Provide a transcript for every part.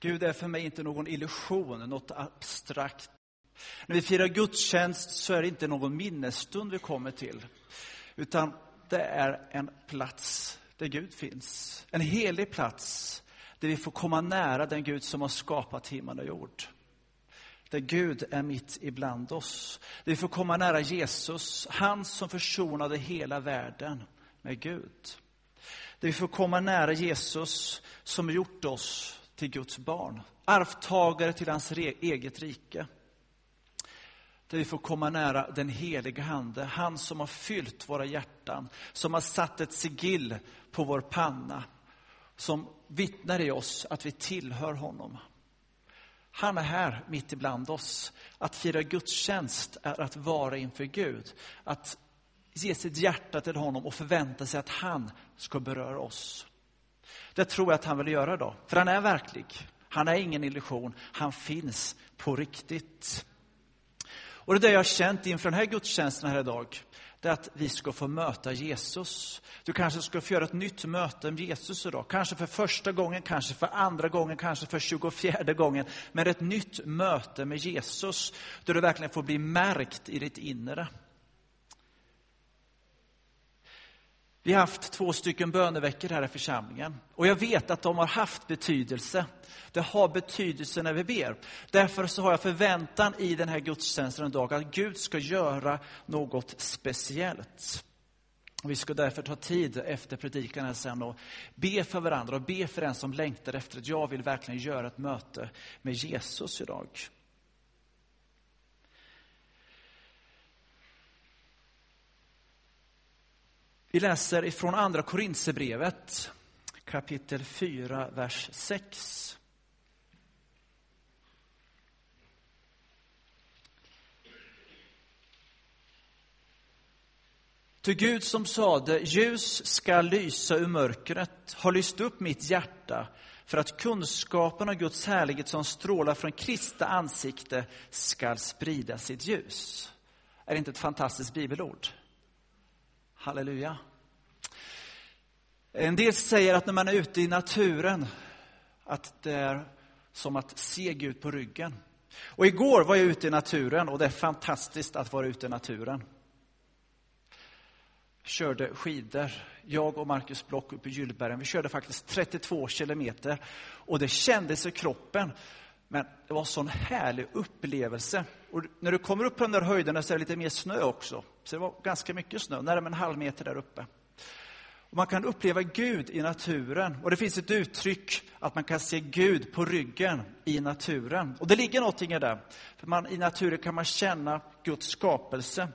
Gud är för mig inte någon illusion, något abstrakt. När vi firar gudstjänst så är det inte någon minnesstund vi kommer till, utan det är en plats där Gud finns. En helig plats där vi får komma nära den Gud som har skapat himmel och jord. Där Gud är mitt ibland oss. Där vi får komma nära Jesus, han som försonade hela världen med Gud. Där vi får komma nära Jesus som gjort oss till Guds barn. Arvtagare till hans eget rike. Där vi får komma nära den heliga Ande, han som har fyllt våra hjärtan, som har satt ett sigill på vår panna, som vittnar i oss att vi tillhör honom. Han är här mitt ibland oss. Att fira gudstjänst är att vara inför Gud. Att ge sitt hjärta till honom och förvänta sig att han ska beröra oss. Det tror jag att han vill göra då, för han är verklig. Han är ingen illusion, han finns på riktigt. Och det är det jag har känt inför den här gudstjänsten här idag, det är att vi ska få möta Jesus. Du kanske ska få göra ett nytt möte med Jesus idag. Kanske för första gången, kanske för andra gången, kanske för tjugofjärde gången. Men ett nytt möte med Jesus, där du verkligen får bli märkt i ditt inre. Vi har haft två stycken böneveckor här i församlingen. Och jag vet att de har haft betydelse. Det har betydelse när vi ber. Därför så har jag förväntan i den här gudstjänsten idag att Gud ska göra något speciellt. Vi ska därför ta tid efter predikan här sen och be för varandra och be för den som längtar efter att jag vill verkligen göra ett möte med Jesus idag. Vi läser ifrån Andra Korintsebrevet kapitel 4, vers 6. Ty Gud som sade, ljus ska lysa ur mörkret, har lyst upp mitt hjärta för att kunskapen av Guds härlighet som strålar från Kristi ansikte skall sprida sitt ljus. Är det inte ett fantastiskt bibelord? Halleluja. En del säger att när man är ute i naturen, att det är som att se Gud på ryggen. Och igår var jag ute i naturen och det är fantastiskt att vara ute i naturen. Körde skidor, jag och Marcus Block uppe i Gyllbergen. Vi körde faktiskt 32 kilometer och det kändes i kroppen. Men det var en sån härlig upplevelse. Och när du kommer upp på den där höjden så är det lite mer snö också. Så det var ganska mycket snö, närmare en halv meter där uppe. Och man kan uppleva Gud i naturen. Och det finns ett uttryck att man kan se Gud på ryggen i naturen. Och det ligger någonting i det. För man, I naturen kan man känna Guds skapelse.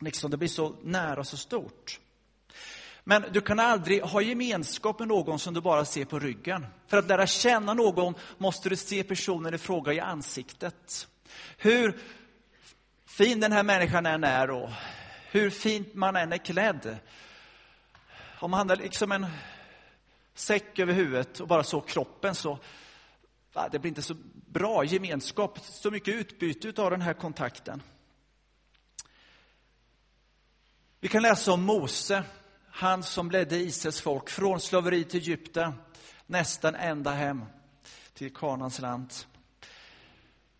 Liksom det blir så nära och så stort. Men du kan aldrig ha gemenskap med någon som du bara ser på ryggen. För att lära känna någon måste du se personen i fråga i ansiktet. Hur fin den här människan än är och hur fint man än är klädd. Om han har liksom en säck över huvudet och bara så kroppen så det blir inte så bra gemenskap, så mycket utbyte av den här kontakten. Vi kan läsa om Mose han som ledde Israels folk från slaveri till Egypten, nästan ända hem till Kanans land.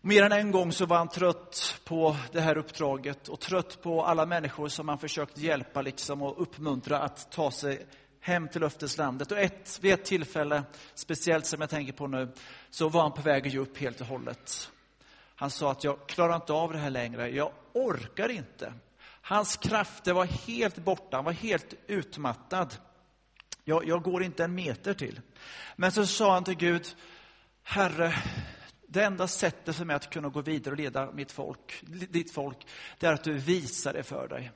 Mer än en gång så var han trött på det här uppdraget och trött på alla människor som han försökt hjälpa liksom och uppmuntra att ta sig hem till löfteslandet. Och ett, vid ett tillfälle, speciellt som jag tänker på nu, så var han på väg att ge upp helt och hållet. Han sa att jag klarar inte av det här längre, jag orkar inte. Hans krafter var helt borta, han var helt utmattad. Jag, jag går inte en meter till. Men så sa han till Gud, Herre, det enda sättet för mig att kunna gå vidare och leda mitt folk, ditt folk, det är att du visar det för dig.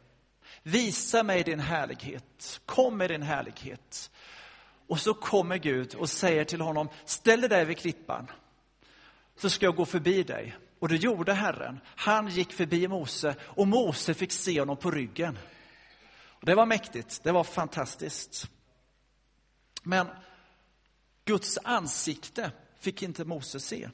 Visa mig din härlighet. Kom med din härlighet. Och så kommer Gud och säger till honom, ställ dig där vid klippan, så ska jag gå förbi dig. Och det gjorde Herren. Han gick förbi Mose och Mose fick se honom på ryggen. Och det var mäktigt, det var fantastiskt. Men Guds ansikte fick inte Mose se.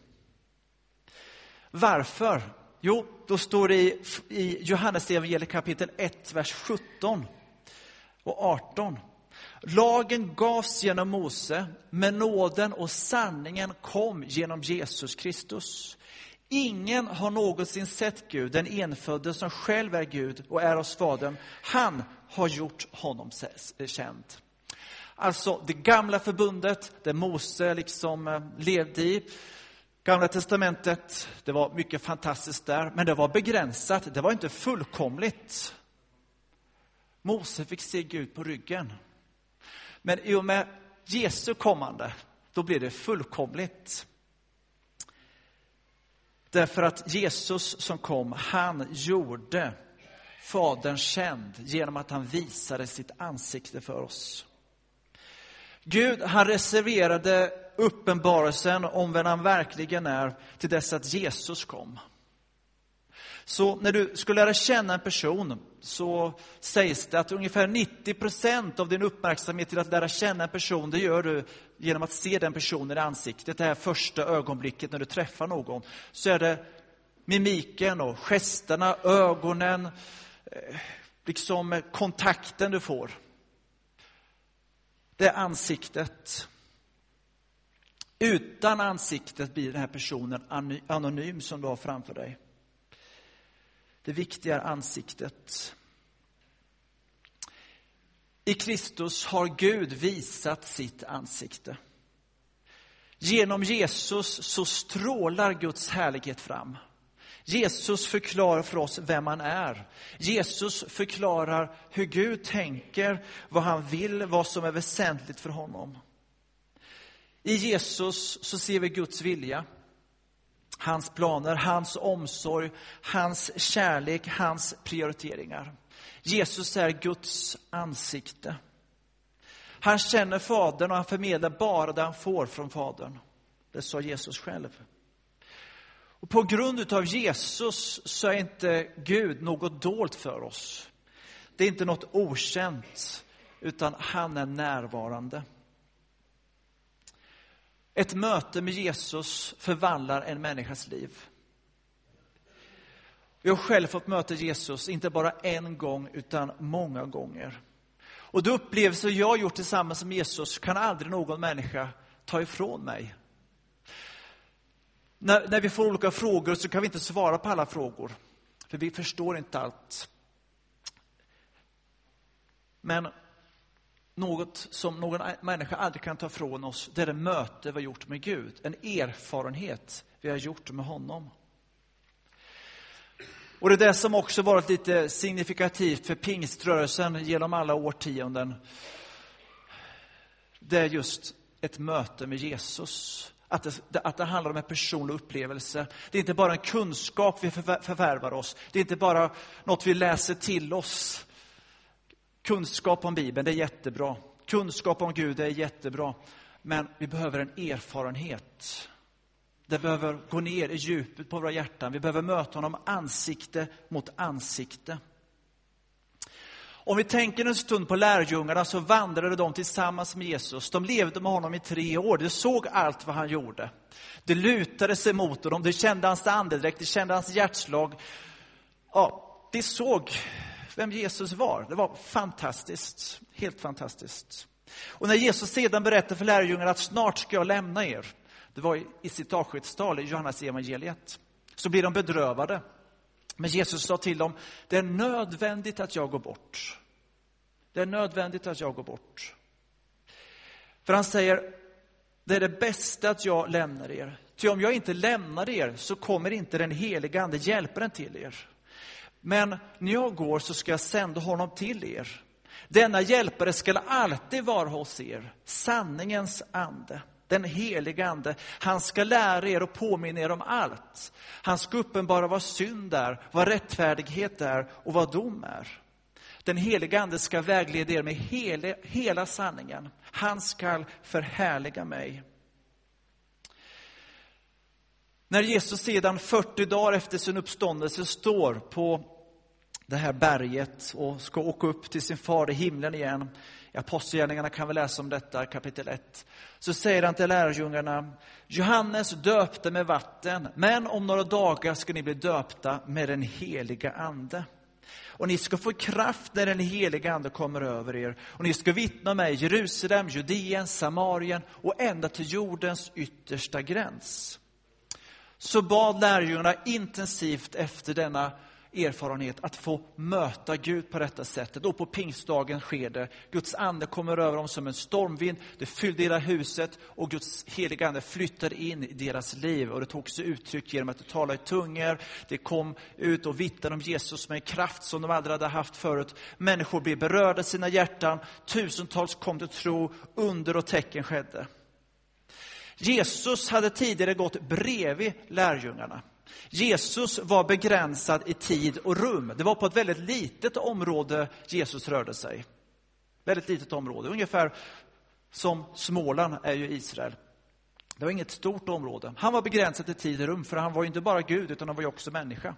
Varför? Jo, då står det i, i Johannes evangeliet kapitel 1, vers 17 och 18. Lagen gavs genom Mose, men nåden och sanningen kom genom Jesus Kristus. Ingen har någonsin sett Gud, den enfödde som själv är Gud och är hos Fadern. Han har gjort honom eh, känd. Alltså det gamla förbundet, där Mose liksom eh, levde i. Gamla testamentet, det var mycket fantastiskt där, men det var begränsat, det var inte fullkomligt. Mose fick se Gud på ryggen. Men i och med Jesu kommande, då blir det fullkomligt. Därför att Jesus som kom, han gjorde Fadern känd genom att han visade sitt ansikte för oss. Gud, han reserverade uppenbarelsen om vem han verkligen är till dess att Jesus kom. Så när du ska lära känna en person så sägs det att ungefär 90 procent av din uppmärksamhet till att lära känna en person, det gör du genom att se den personen i ansiktet. Det här första ögonblicket när du träffar någon. Så är det mimiken och gesterna, ögonen, eh, liksom kontakten du får. Det är ansiktet. Utan ansiktet blir den här personen anonym som du har framför dig. Det viktiga är ansiktet. I Kristus har Gud visat sitt ansikte. Genom Jesus så strålar Guds härlighet fram. Jesus förklarar för oss vem han är. Jesus förklarar hur Gud tänker, vad han vill, vad som är väsentligt för honom. I Jesus så ser vi Guds vilja, hans planer, hans omsorg, hans kärlek, hans prioriteringar. Jesus är Guds ansikte. Han känner Fadern och han förmedlar bara det han får från Fadern. Det sa Jesus själv. Och på grund av Jesus så är inte Gud något dolt för oss. Det är inte något okänt, utan han är närvarande. Ett möte med Jesus förvandlar en människas liv. Jag har själv fått möta Jesus, inte bara en gång, utan många gånger. Och de upplevelser jag har gjort tillsammans med Jesus kan aldrig någon människa ta ifrån mig. När, när vi får olika frågor så kan vi inte svara på alla frågor, för vi förstår inte allt. Men något som någon människa aldrig kan ta från oss, det är det möte vi har gjort med Gud. En erfarenhet vi har gjort med honom. Och det är det som också varit lite signifikativt för pingströrelsen genom alla årtionden. Det är just ett möte med Jesus. Att det, att det handlar om en personlig upplevelse. Det är inte bara en kunskap vi förvärvar oss. Det är inte bara något vi läser till oss. Kunskap om Bibeln, det är jättebra. Kunskap om Gud, det är jättebra. Men vi behöver en erfarenhet. Det behöver gå ner i djupet på våra hjärtan. Vi behöver möta honom ansikte mot ansikte. Om vi tänker en stund på lärjungarna så vandrade de tillsammans med Jesus. De levde med honom i tre år. De såg allt vad han gjorde. De lutade sig mot honom. De kände hans andedräkt, de kände hans hjärtslag. Ja, de såg vem Jesus var. Det var fantastiskt. Helt fantastiskt. Och när Jesus sedan berättade för lärjungarna att snart ska jag lämna er. Det var i sitt avskedstal i Johannes evangeliet. Så blir de bedrövade. Men Jesus sa till dem, det är nödvändigt att jag går bort. Det är nödvändigt att jag går bort. För han säger, det är det bästa att jag lämnar er. Ty om jag inte lämnar er så kommer inte den helige Ande hjälparen till er. Men när jag går så ska jag sända honom till er. Denna hjälpare skall alltid vara hos er, sanningens ande den helige Ande. Han ska lära er och påminna er om allt. Han ska uppenbara vad synd är, vad rättfärdighet är och vad dom är. Den helige Ande ska vägleda er med hela, hela sanningen. Han ska förhärliga mig. När Jesus sedan 40 dagar efter sin uppståndelse står på det här berget och ska åka upp till sin far i himlen igen i Apostlagärningarna kan vi läsa om detta, kapitel 1. Så säger han till lärjungarna, Johannes döpte med vatten, men om några dagar ska ni bli döpta med den heliga Ande. Och ni ska få kraft när den heliga Ande kommer över er. Och ni ska vittna mig i Jerusalem, Judeen, Samarien och ända till jordens yttersta gräns. Så bad lärjungarna intensivt efter denna erfarenhet att få möta Gud på detta sättet. Och på pingstdagen sker det. Guds ande kommer över dem som en stormvind. Det fyllde hela huset och Guds heliga ande flyttade in i deras liv. Och det tog sig uttryck genom att de talade i tungor. Det kom ut och vittnade om Jesus med en kraft som de aldrig hade haft förut. Människor blev berörda i sina hjärtan. Tusentals kom till tro. Under och tecken skedde. Jesus hade tidigare gått bredvid lärjungarna. Jesus var begränsad i tid och rum. Det var på ett väldigt litet område Jesus rörde sig. Väldigt litet område, ungefär som Småland är ju Israel. Det var inget stort område. Han var begränsad i tid och rum, för han var inte bara Gud, utan han var också människa.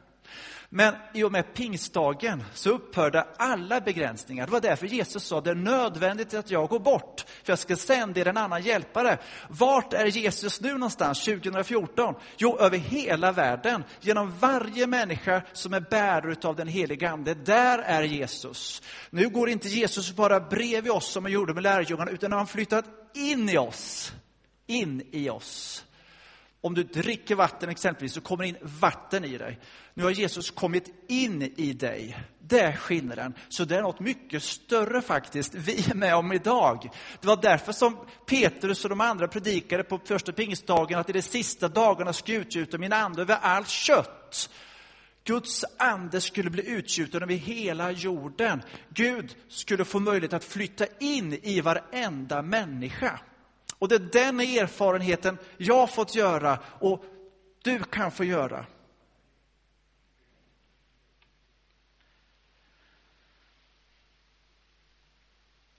Men i och med pingstdagen så upphörde alla begränsningar. Det var därför Jesus sa det är nödvändigt att jag går bort, för jag ska sända er en annan hjälpare. Vart är Jesus nu någonstans 2014? Jo, över hela världen, genom varje människa som är bärare av den helige Ande. Där är Jesus. Nu går inte Jesus bara bredvid oss som han gjorde med lärjungarna, utan han har flyttat in i oss. In i oss. Om du dricker vatten exempelvis så kommer in vatten i dig. Nu har Jesus kommit in i dig. Det är skillnaden. Så det är något mycket större faktiskt vi är med om idag. Det var därför som Petrus och de andra predikade på första pingstdagen att i de sista dagarna ska utgjuta min ande över allt kött. Guds ande skulle bli utgjuten över hela jorden. Gud skulle få möjlighet att flytta in i varenda människa. Och det är den erfarenheten jag har fått göra och du kan få göra.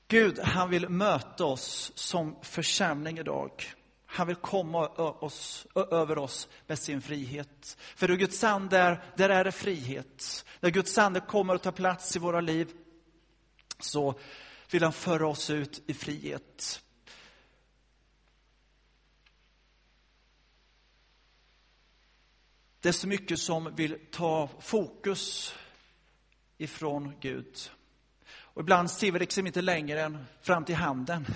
Gud, han vill möta oss som församling idag. Han vill komma oss, över oss med sin frihet. För då Guds ande är, där är det frihet. När Guds ande kommer och tar plats i våra liv så vill han föra oss ut i frihet. Det är så mycket som vill ta fokus ifrån Gud. Och ibland ser vi liksom inte längre än fram till handen.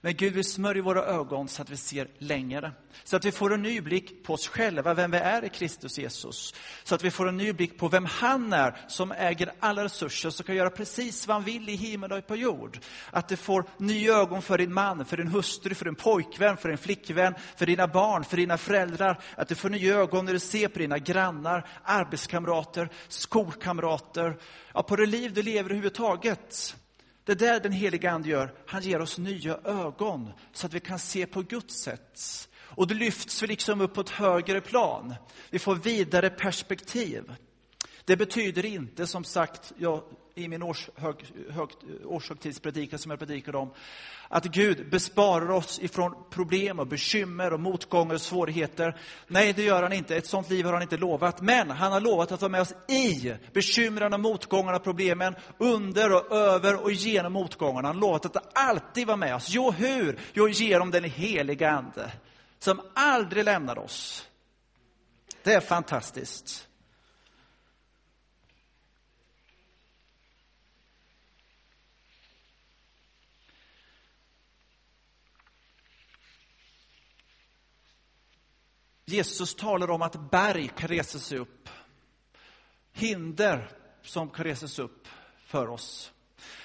Men Gud vill smörja våra ögon så att vi ser längre. Så att vi får en ny blick på oss själva, vem vi är i Kristus Jesus. Så att vi får en ny blick på vem han är som äger alla resurser, som kan göra precis vad han vill i himmel och på jord. Att du får nya ögon för din man, för din hustru, för din pojkvän, för din flickvän, för dina barn, för dina föräldrar. Att du får nya ögon när du ser på dina grannar, arbetskamrater, skolkamrater, ja, på det liv du lever överhuvudtaget. Det är där den heliga Ande gör. Han ger oss nya ögon så att vi kan se på Guds sätt. Och då lyfts vi liksom upp på ett högre plan. Vi får vidare perspektiv. Det betyder inte, som sagt, jag i min årshög, hög, årshögtidspredikan som jag predikade om, att Gud besparar oss ifrån problem och bekymmer och motgångar och svårigheter. Nej, det gör han inte. Ett sånt liv har han inte lovat. Men han har lovat att vara med oss i bekymren och motgångarna och problemen, under och över och genom motgångarna. Han har lovat att alltid vara med oss. Jo, hur? Jo, genom den heliga Ande, som aldrig lämnar oss. Det är fantastiskt. Jesus talar om att berg kan resa sig upp. Hinder som kan resas upp för oss.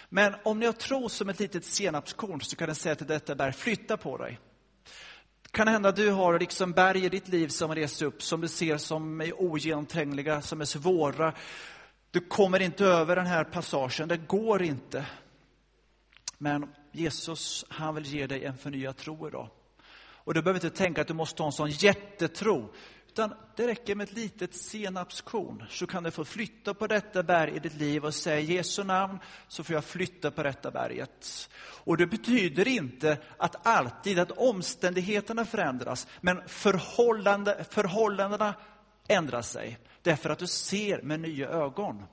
Men om ni har tro som ett litet senapskorn så kan jag säga till detta berg, flytta på dig. Kan hända du har liksom berg i ditt liv som reser upp, som du ser som är ogenomträngliga, som är svåra. Du kommer inte över den här passagen, det går inte. Men Jesus, han vill ge dig en förnyad tro idag. Och du behöver inte tänka att du måste ha en sån jättetro. Utan det räcker med ett litet senapskorn så kan du få flytta på detta berg i ditt liv och säga Jesu namn så får jag flytta på detta berget. Och det betyder inte att alltid att omständigheterna förändras, men förhållande, förhållandena ändrar sig därför att du ser med nya ögon.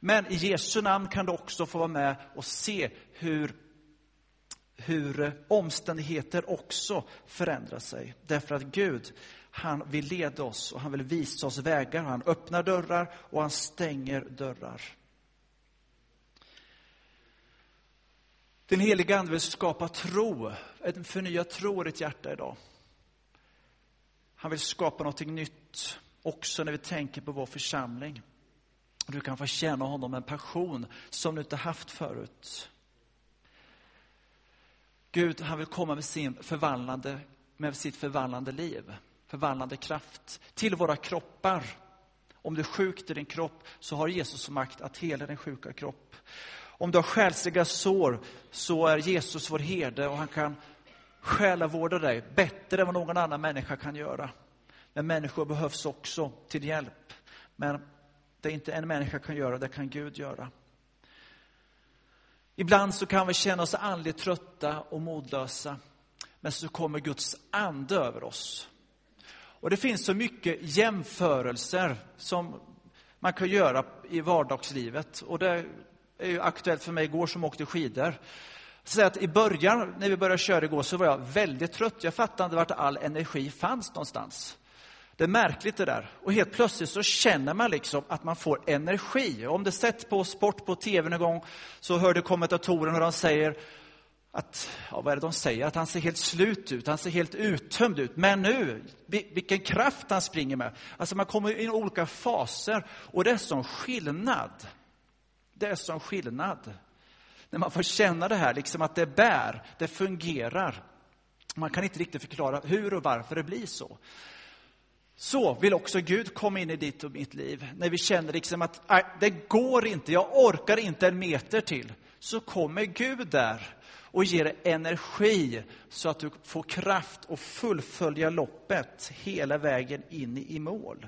Men i Jesu namn kan du också få vara med och se hur hur omständigheter också förändrar sig. Därför att Gud, han vill leda oss och han vill visa oss vägar. Han öppnar dörrar och han stänger dörrar. Den heliga Ande vill skapa tro, en förnyad tro i ditt hjärta idag. Han vill skapa något nytt också när vi tänker på vår församling. Du kan få känna honom en passion som du inte haft förut. Gud, han vill komma med, sin förvandlande, med sitt förvandlande liv, förvandlande kraft till våra kroppar. Om du är sjuk i din kropp så har Jesus makt att hela din sjuka kropp. Om du har själsliga sår så är Jesus vår herde och han kan själavårda dig bättre än vad någon annan människa kan göra. Men människor behövs också till hjälp. Men det inte en människa kan göra, det kan Gud göra. Ibland så kan vi känna oss andligt trötta och modlösa. Men så kommer Guds ande över oss. Och det finns så mycket jämförelser som man kan göra i vardagslivet. Och det är ju aktuellt för mig igår som åkte skidor. Så att I början, när vi började köra igår, så var jag väldigt trött. Jag fattade inte vart all energi fanns någonstans. Det är märkligt det där. Och helt plötsligt så känner man liksom att man får energi. Om du sett på sport på tv någon gång så hör du kommentatorerna och de säger att, ja, vad är det de säger? Att han ser helt slut ut, han ser helt uttömd ut. Men nu, vilken kraft han springer med. Alltså man kommer in i olika faser och det är sån skillnad. Det är sån skillnad. När man får känna det här, liksom att det bär, det fungerar. Man kan inte riktigt förklara hur och varför det blir så. Så vill också Gud komma in i ditt och mitt liv. När vi känner liksom att det går inte, jag orkar inte en meter till. Så kommer Gud där och ger dig energi så att du får kraft att fullfölja loppet hela vägen in i mål.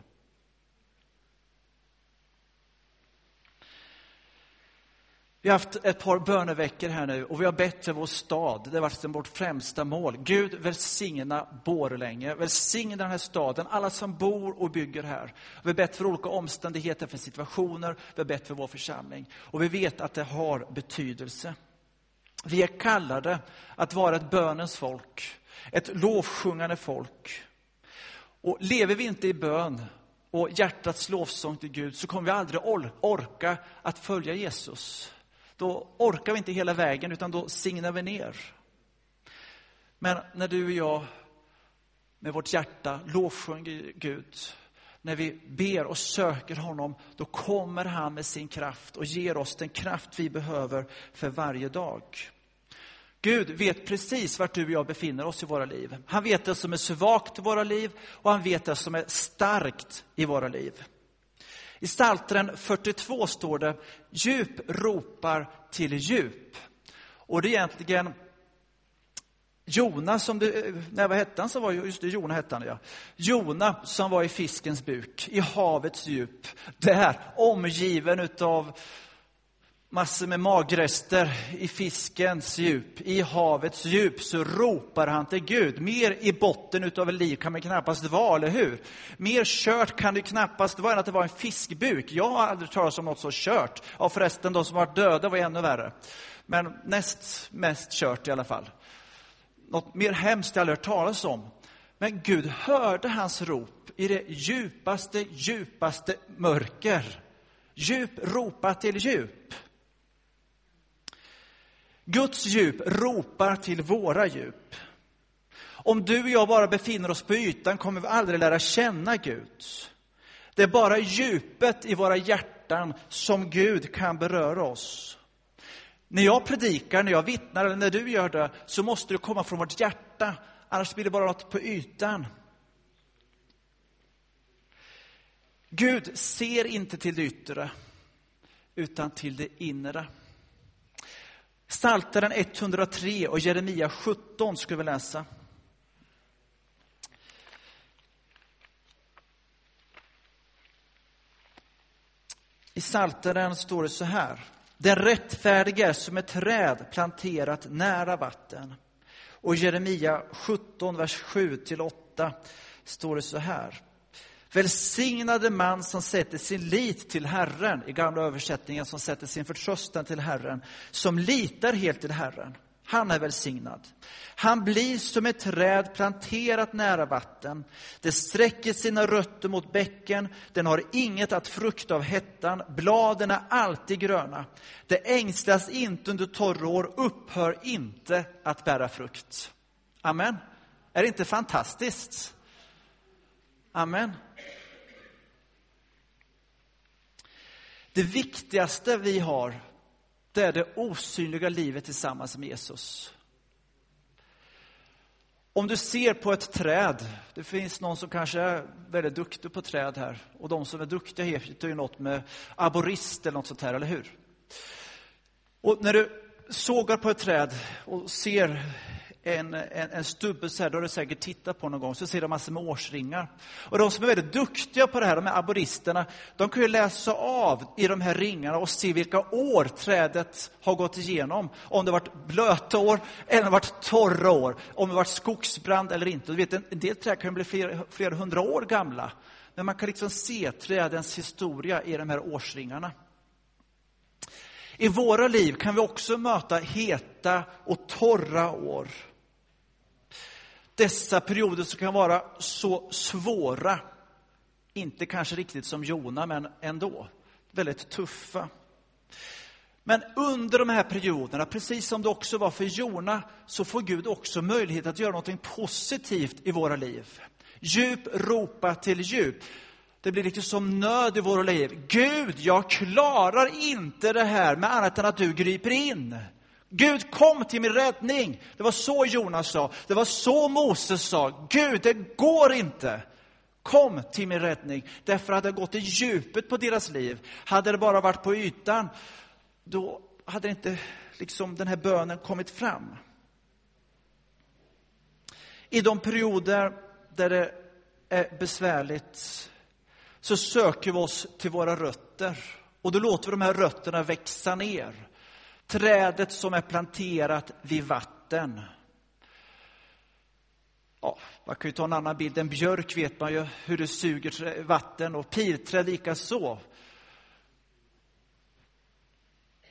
Vi har haft ett par böneveckor här nu och vi har bett för vår stad. Det har varit vårt främsta mål. Gud välsigna Borlänge, välsigna den här staden, alla som bor och bygger här. Vi har bett för olika omständigheter, för situationer, vi har bett för vår församling. Och vi vet att det har betydelse. Vi är kallade att vara ett bönens folk, ett lovsjungande folk. Och lever vi inte i bön och hjärtats lovsång till Gud så kommer vi aldrig orka att följa Jesus då orkar vi inte hela vägen, utan då signar vi ner. Men när du och jag med vårt hjärta lovsjunger Gud, när vi ber och söker honom, då kommer han med sin kraft och ger oss den kraft vi behöver för varje dag. Gud vet precis vart du och jag befinner oss i våra liv. Han vet det som är svagt i våra liv och han vet det som är starkt i våra liv. I Psaltaren 42 står det, djup ropar till djup. Och det är egentligen Jona som det, nej vad hette han som var, just det, Jona hette han ja. Jona som var i fiskens buk, i havets djup, där omgiven utav massor med magrester i fiskens djup, i havets djup, så ropar han till Gud. Mer i botten utav ett liv kan man knappast vara, eller hur? Mer kört kan det knappast vara än att det var en fiskbuk. Jag har aldrig talat om något så kört. Ja, förresten, de som varit döda var ännu värre. Men näst mest kört i alla fall. Något mer hemskt jag aldrig hört talas om. Men Gud hörde hans rop i det djupaste, djupaste mörker. Djup ropar till djup. Guds djup ropar till våra djup. Om du och jag bara befinner oss på ytan kommer vi aldrig lära känna Gud. Det är bara djupet i våra hjärtan som Gud kan beröra oss. När jag predikar, när jag vittnar eller när du gör det, så måste det komma från vårt hjärta. Annars blir det bara något på ytan. Gud ser inte till det yttre, utan till det inre. Psaltaren 103 och Jeremia 17 ska vi läsa. I Psaltaren står det så här. Den rättfärdige är som ett träd planterat nära vatten. Och Jeremia 17, vers 7-8 står det så här. Välsignade man som sätter sin lit till Herren, i gamla översättningen som sätter sin förtröstan till Herren, som litar helt till Herren. han är välsignad. Han blir som ett träd planterat nära vatten. Det sträcker sina rötter mot bäcken, den har inget att frukta av hettan, bladen är alltid gröna. Det ängslas inte under torra år, upphör inte att bära frukt. Amen. Är det inte fantastiskt? Amen. Det viktigaste vi har, det är det osynliga livet tillsammans med Jesus. Om du ser på ett träd, det finns någon som kanske är väldigt duktig på träd här, och de som är duktiga heter ju något med aborist eller något sånt här, eller hur? Och när du sågar på ett träd och ser en, en, en stubbe så här, då har du säkert tittat på någon gång, så ser du massor med årsringar. Och de som är väldigt duktiga på det här, de här aboristerna, de kan ju läsa av i de här ringarna och se vilka år trädet har gått igenom. Om det har varit blöta år eller om det har varit torra år, om det har varit skogsbrand eller inte. Du vet, en del träd kan bli flera, flera hundra år gamla. Men man kan liksom se trädens historia i de här årsringarna. I våra liv kan vi också möta heta och torra år dessa perioder som kan vara så svåra, inte kanske riktigt som Jona, men ändå väldigt tuffa. Men under de här perioderna, precis som det också var för Jona, så får Gud också möjlighet att göra något positivt i våra liv. Djup ropa till djup. Det blir lite som nöd i våra liv. Gud, jag klarar inte det här med annat än att du griper in. Gud, kom till min räddning. Det var så Jonas sa. Det var så Moses sa. Gud, det går inte. Kom till min räddning. Därför hade det gått i djupet på deras liv. Hade det bara varit på ytan, då hade inte liksom den här bönen kommit fram. I de perioder där det är besvärligt så söker vi oss till våra rötter. Och då låter vi de här rötterna växa ner trädet som är planterat vid vatten. Ja, man kan ju ta en annan bild. En björk vet man ju hur det suger vatten och pilträd lika så.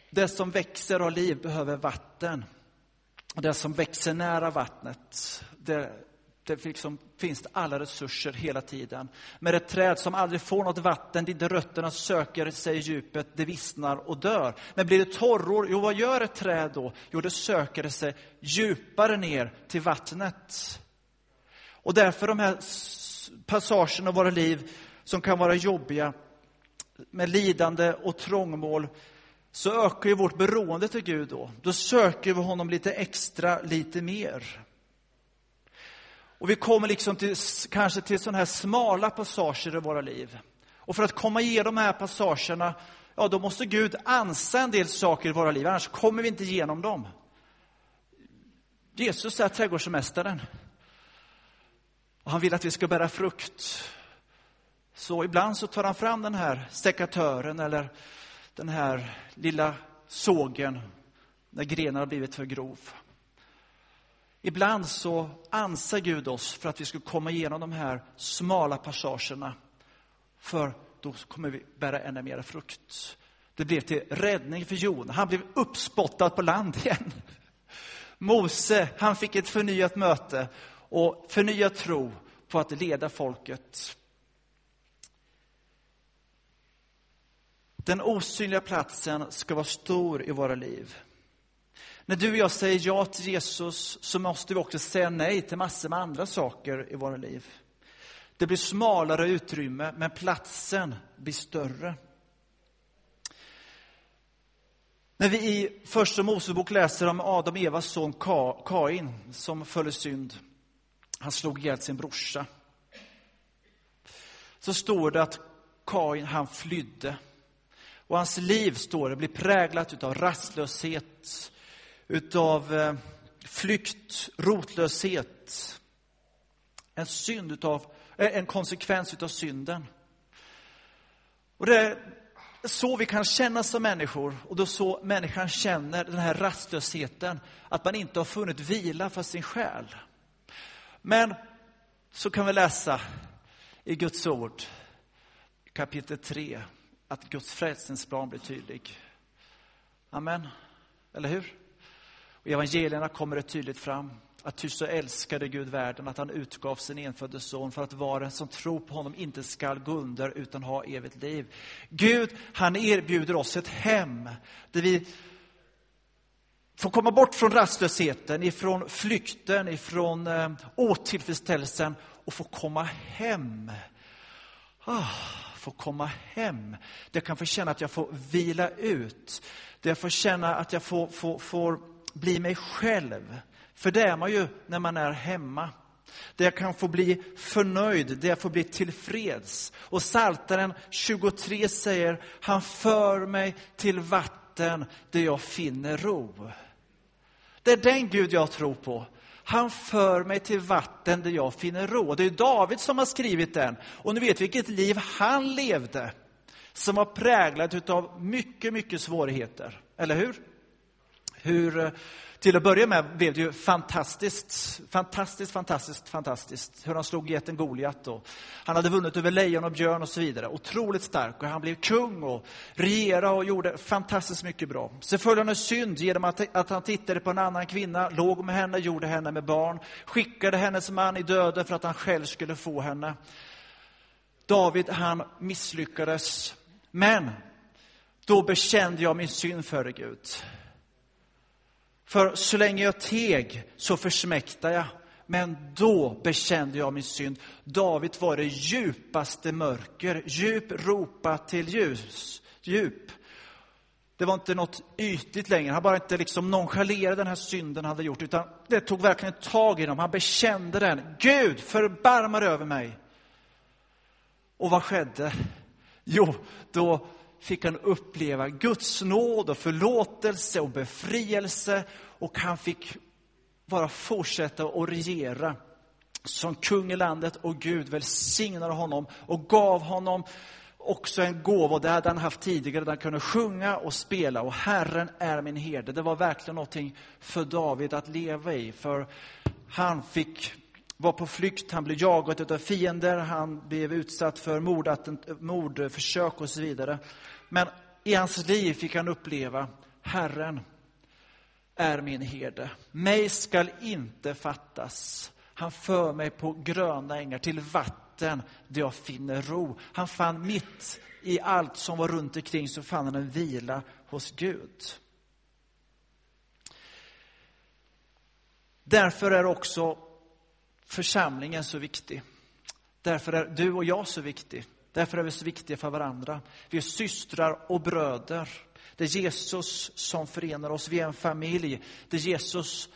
Det som växer av liv behöver vatten. Det som växer nära vattnet, det det liksom finns alla resurser hela tiden. Med ett träd som aldrig får något vatten, dit rötterna söker sig i djupet, det vissnar och dör. Men blir det torrår, jo vad gör ett träd då? Jo, det söker sig djupare ner till vattnet. Och därför de här passagerna av våra liv som kan vara jobbiga, med lidande och trångmål, så ökar ju vårt beroende till Gud då. Då söker vi honom lite extra, lite mer. Och vi kommer liksom till, kanske till sådana här smala passager i våra liv. Och för att komma igenom de här passagerna, ja då måste Gud ansa en del saker i våra liv, annars kommer vi inte igenom dem. Jesus är trädgårdsmästaren. Och han vill att vi ska bära frukt. Så ibland så tar han fram den här sekatören eller den här lilla sågen när grenen har blivit för grov. Ibland så ansar Gud oss för att vi ska komma igenom de här smala passagerna. För då kommer vi bära ännu mer frukt. Det blev till räddning för Jon. Han blev uppspottad på land igen. Mose, han fick ett förnyat möte och förnyad tro på att leda folket. Den osynliga platsen ska vara stor i våra liv. När du och jag säger ja till Jesus så måste vi också säga nej till massor med andra saker i våra liv. Det blir smalare utrymme, men platsen blir större. När vi i Första Mosebok läser om Adam och Evas son Kain som föll i synd, han slog ihjäl sin brorsa, så står det att Kain, han flydde. Och hans liv, står det, blir präglat av rastlöshet, utav eh, flykt, rotlöshet. En synd utav, eh, en konsekvens utav synden. Och det är så vi kan känna som människor och då så människan känner den här rastlösheten, att man inte har funnit vila för sin själ. Men så kan vi läsa i Guds ord, kapitel 3, att Guds frälsningsplan blir tydlig. Amen. Eller hur? Och I evangelierna kommer det tydligt fram att ty så älskade Gud världen att han utgav sin enfödde son för att var en som tror på honom inte skall gå under utan ha evigt liv. Gud, han erbjuder oss ett hem där vi får komma bort från rastlösheten, ifrån flykten, ifrån eh, otillfredsställelsen och få komma hem. Ah, få komma hem. Där jag kan få känna att jag får vila ut. Där jag får känna att jag får, får, får bli mig själv. För det är man ju när man är hemma. Där jag kan få bli förnöjd, där jag får bli tillfreds. Och Psaltaren 23 säger, han för mig till vatten där jag finner ro. Det är den Gud jag tror på. Han för mig till vatten där jag finner ro. Det är David som har skrivit den. Och ni vet vilket liv han levde. Som var präglat av mycket, mycket svårigheter. Eller hur? Hur eh, till att börja med blev det ju fantastiskt, fantastiskt, fantastiskt, fantastiskt. Hur han slog geten Goliat han hade vunnit över lejon och björn och så vidare. Otroligt stark och han blev kung och regerade och gjorde fantastiskt mycket bra. Sen följde han en synd genom att, att han tittade på en annan kvinna, låg med henne, gjorde henne med barn, skickade hennes man i döden för att han själv skulle få henne. David, han misslyckades. Men då bekände jag min synd före Gud. För så länge jag teg så försmäktade jag. Men då bekände jag min synd. David var det djupaste mörker. Djup ropa till ljus. Djup. Det var inte något ytligt längre. Han bara inte liksom nonchalerade den här synden han hade gjort, utan det tog verkligen tag i honom, Han bekände den. Gud, förbarma över mig. Och vad skedde? Jo, då fick han uppleva Guds nåd och förlåtelse och befrielse och han fick bara fortsätta att regera som kung i landet och Gud välsignade honom och gav honom också en gåva, det hade han haft tidigare, där han kunde sjunga och spela och Herren är min herde. Det var verkligen någonting för David att leva i, för han fick var på flykt, han blev jagad av fiender, han blev utsatt för mordförsök och så vidare. Men i hans liv fick han uppleva Herren är min herde. Mig skall inte fattas. Han för mig på gröna ängar till vatten där jag finner ro. Han fann mitt i allt som var runt omkring så fann han en vila hos Gud. Därför är också församlingen så viktig. Därför är du och jag så viktig. Därför är vi så viktiga för varandra. Vi är systrar och bröder. Det är Jesus som förenar oss. Vi är en familj. Det är Jesus,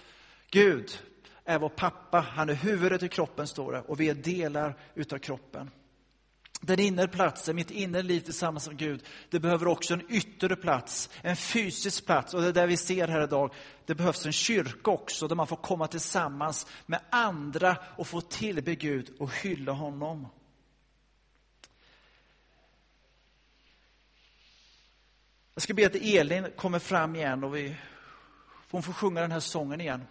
Gud, är vår pappa. Han är huvudet i kroppen, står det. Och vi är delar utav kroppen. Den inre platsen, mitt inre liv tillsammans med Gud, det behöver också en yttre plats, en fysisk plats. Och det är det vi ser här idag. Det behövs en kyrka också, där man får komma tillsammans med andra och få tillbe Gud och hylla honom. Jag ska be att Elin kommer fram igen och vi, hon får sjunga den här sången igen.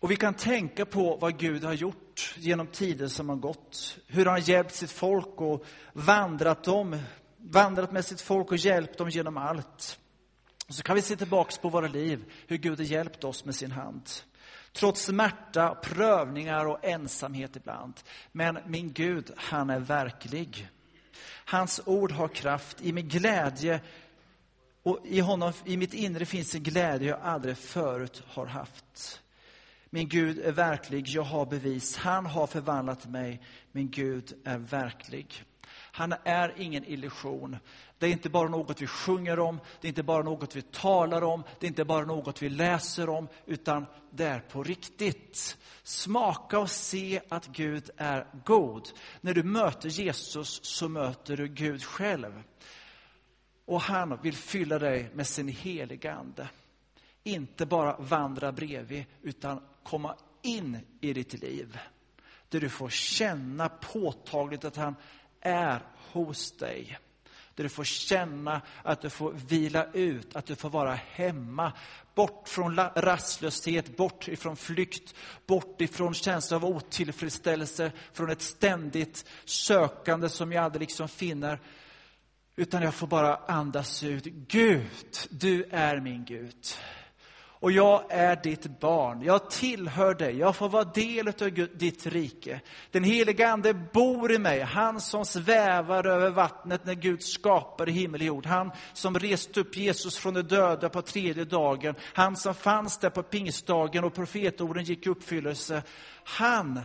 Och vi kan tänka på vad Gud har gjort genom tider som har gått. Hur han har hjälpt sitt folk och vandrat dem, vandrat med sitt folk och hjälpt dem genom allt. Och så kan vi se tillbaks på våra liv, hur Gud har hjälpt oss med sin hand. Trots smärta, prövningar och ensamhet ibland. Men min Gud, han är verklig. Hans ord har kraft. I min glädje och i, honom, i mitt inre finns en glädje jag aldrig förut har haft. Min Gud är verklig, jag har bevis. Han har förvandlat mig. Min Gud är verklig. Han är ingen illusion. Det är inte bara något vi sjunger om, det är inte bara något vi talar om, det är inte bara något vi läser om, utan det är på riktigt. Smaka och se att Gud är god. När du möter Jesus så möter du Gud själv. Och han vill fylla dig med sin heliga Ande. Inte bara vandra bredvid, utan komma in i ditt liv. Där du får känna påtagligt att han är hos dig. Där du får känna att du får vila ut, att du får vara hemma. Bort från rastlöshet, bort ifrån flykt, bort ifrån känsla av otillfredsställelse, från ett ständigt sökande som jag aldrig liksom finner. Utan jag får bara andas ut. Gud, du är min Gud. Och jag är ditt barn. Jag tillhör dig. Jag får vara del av ditt rike. Den heliga Ande bor i mig. Han som svävar över vattnet när Gud skapade himmel och jord. Han som reste upp Jesus från de döda på tredje dagen. Han som fanns där på pingstdagen och profetorden gick i uppfyllelse. Han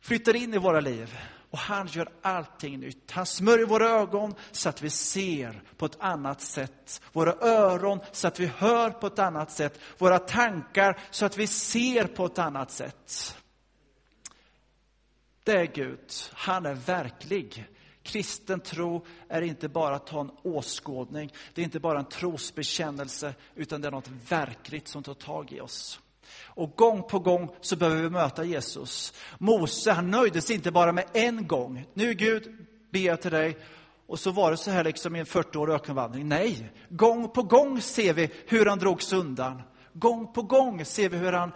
flyttar in i våra liv. Och han gör allting nytt. Han smörjer våra ögon så att vi ser på ett annat sätt. Våra öron så att vi hör på ett annat sätt. Våra tankar så att vi ser på ett annat sätt. Det är Gud. Han är verklig. Kristen tro är inte bara att ha en åskådning. Det är inte bara en trosbekännelse, utan det är något verkligt som tar tag i oss. Och gång på gång så behöver vi möta Jesus. Mose, han nöjde sig inte bara med en gång. Nu Gud, ber jag till dig. Och så var det så här liksom i en 40-årig ökenvandring. Nej, gång på gång ser vi hur han drogs undan. Gång på gång ser vi hur han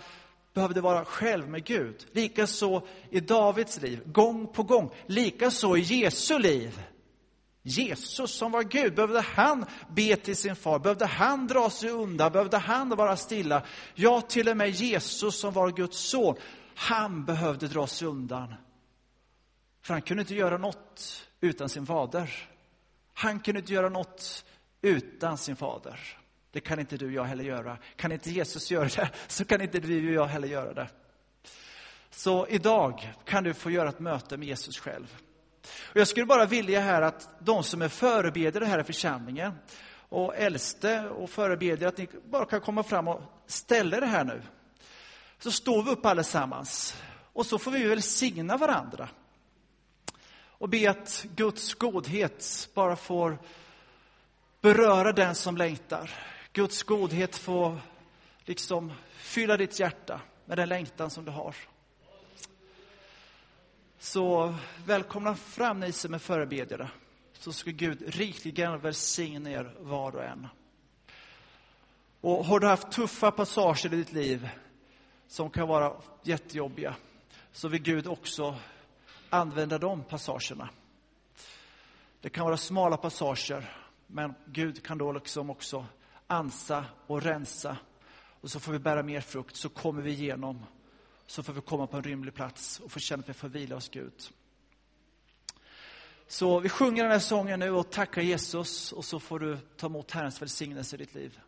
behövde vara själv med Gud. Likaså i Davids liv, gång på gång. Likaså i Jesu liv. Jesus som var Gud, behövde han be till sin far? Behövde han dra sig undan? Behövde han vara stilla? Ja, till och med Jesus som var Guds son, han behövde dra sig undan. För han kunde inte göra något utan sin fader. Han kunde inte göra något utan sin fader. Det kan inte du och jag heller göra. Kan inte Jesus göra det, så kan inte du och jag heller göra det. Så idag kan du få göra ett möte med Jesus själv. Och jag skulle bara vilja här att de som är förebedjare här i församlingen och äldste och förebedjare, att ni bara kan komma fram och ställa det här nu. Så står vi upp allesammans och så får vi välsigna varandra. Och be att Guds godhet bara får beröra den som längtar. Guds godhet får liksom fylla ditt hjärta med den längtan som du har. Så välkomna fram ni som är förebedjare. Så ska Gud rikligen välsigna er var och en. Och har du haft tuffa passager i ditt liv som kan vara jättejobbiga, så vill Gud också använda de passagerna. Det kan vara smala passager, men Gud kan då liksom också ansa och rensa. Och så får vi bära mer frukt, så kommer vi igenom så får vi komma på en rymlig plats och få känna att vi får vila hos Gud. Så vi sjunger den här sången nu och tackar Jesus och så får du ta emot Herrens välsignelse i ditt liv.